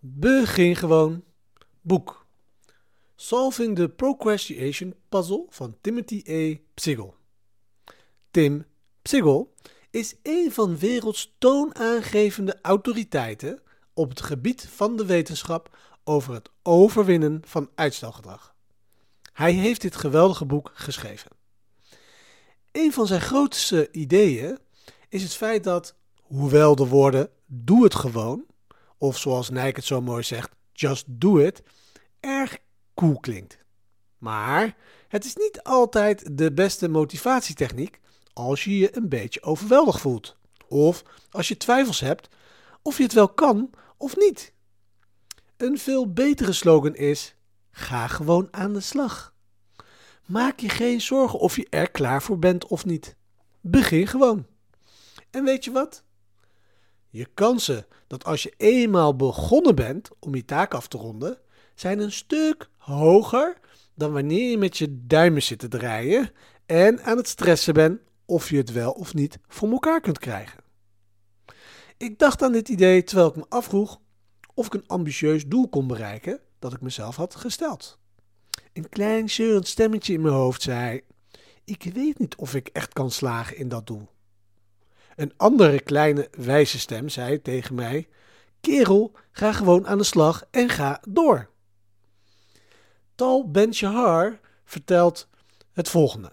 Begin gewoon. Boek. Solving the Procrastination Puzzle van Timothy E. Psigel. Tim Psigel is een van werelds toonaangevende autoriteiten op het gebied van de wetenschap over het overwinnen van uitstelgedrag. Hij heeft dit geweldige boek geschreven. Een van zijn grootste ideeën is het feit dat, hoewel de woorden doe het gewoon, of zoals Nike het zo mooi zegt, just do it, erg cool klinkt. Maar het is niet altijd de beste motivatietechniek als je je een beetje overweldigd voelt. Of als je twijfels hebt of je het wel kan of niet. Een veel betere slogan is: ga gewoon aan de slag. Maak je geen zorgen of je er klaar voor bent of niet. Begin gewoon. En weet je wat? Je kansen dat als je eenmaal begonnen bent om je taak af te ronden, zijn een stuk hoger dan wanneer je met je duimen zit te draaien en aan het stressen bent of je het wel of niet voor elkaar kunt krijgen. Ik dacht aan dit idee terwijl ik me afvroeg of ik een ambitieus doel kon bereiken dat ik mezelf had gesteld. Een klein zeurend stemmetje in mijn hoofd zei: Ik weet niet of ik echt kan slagen in dat doel. Een andere kleine wijze stem zei tegen mij: Kerel, ga gewoon aan de slag en ga door. Tal Ben-Shahar vertelt het volgende.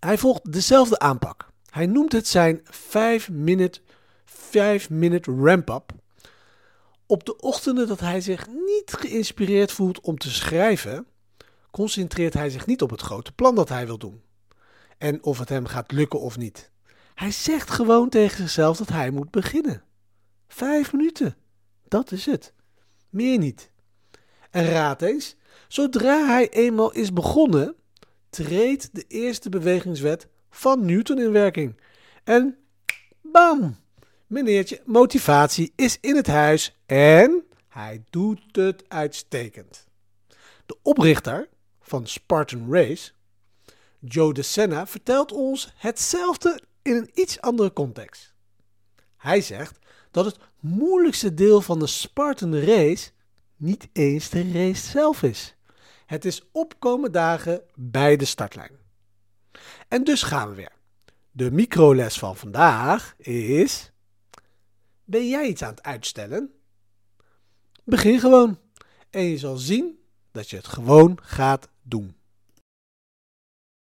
Hij volgt dezelfde aanpak. Hij noemt het zijn 5-minute 5-minute ramp-up. Op de ochtenden dat hij zich niet geïnspireerd voelt om te schrijven, concentreert hij zich niet op het grote plan dat hij wil doen. En of het hem gaat lukken of niet. Hij zegt gewoon tegen zichzelf dat hij moet beginnen. Vijf minuten. Dat is het. Meer niet. En raad eens, zodra hij eenmaal is begonnen, treedt de eerste bewegingswet van Newton in werking. En bam! Meneertje, motivatie is in het huis en hij doet het uitstekend. De oprichter van Spartan Race, Joe de Senna, vertelt ons hetzelfde in een iets andere context. Hij zegt dat het moeilijkste deel van de Spartan Race niet eens de race zelf is. Het is opkomen dagen bij de startlijn. En dus gaan we weer. De microles van vandaag is: Ben jij iets aan het uitstellen? Begin gewoon en je zal zien dat je het gewoon gaat doen.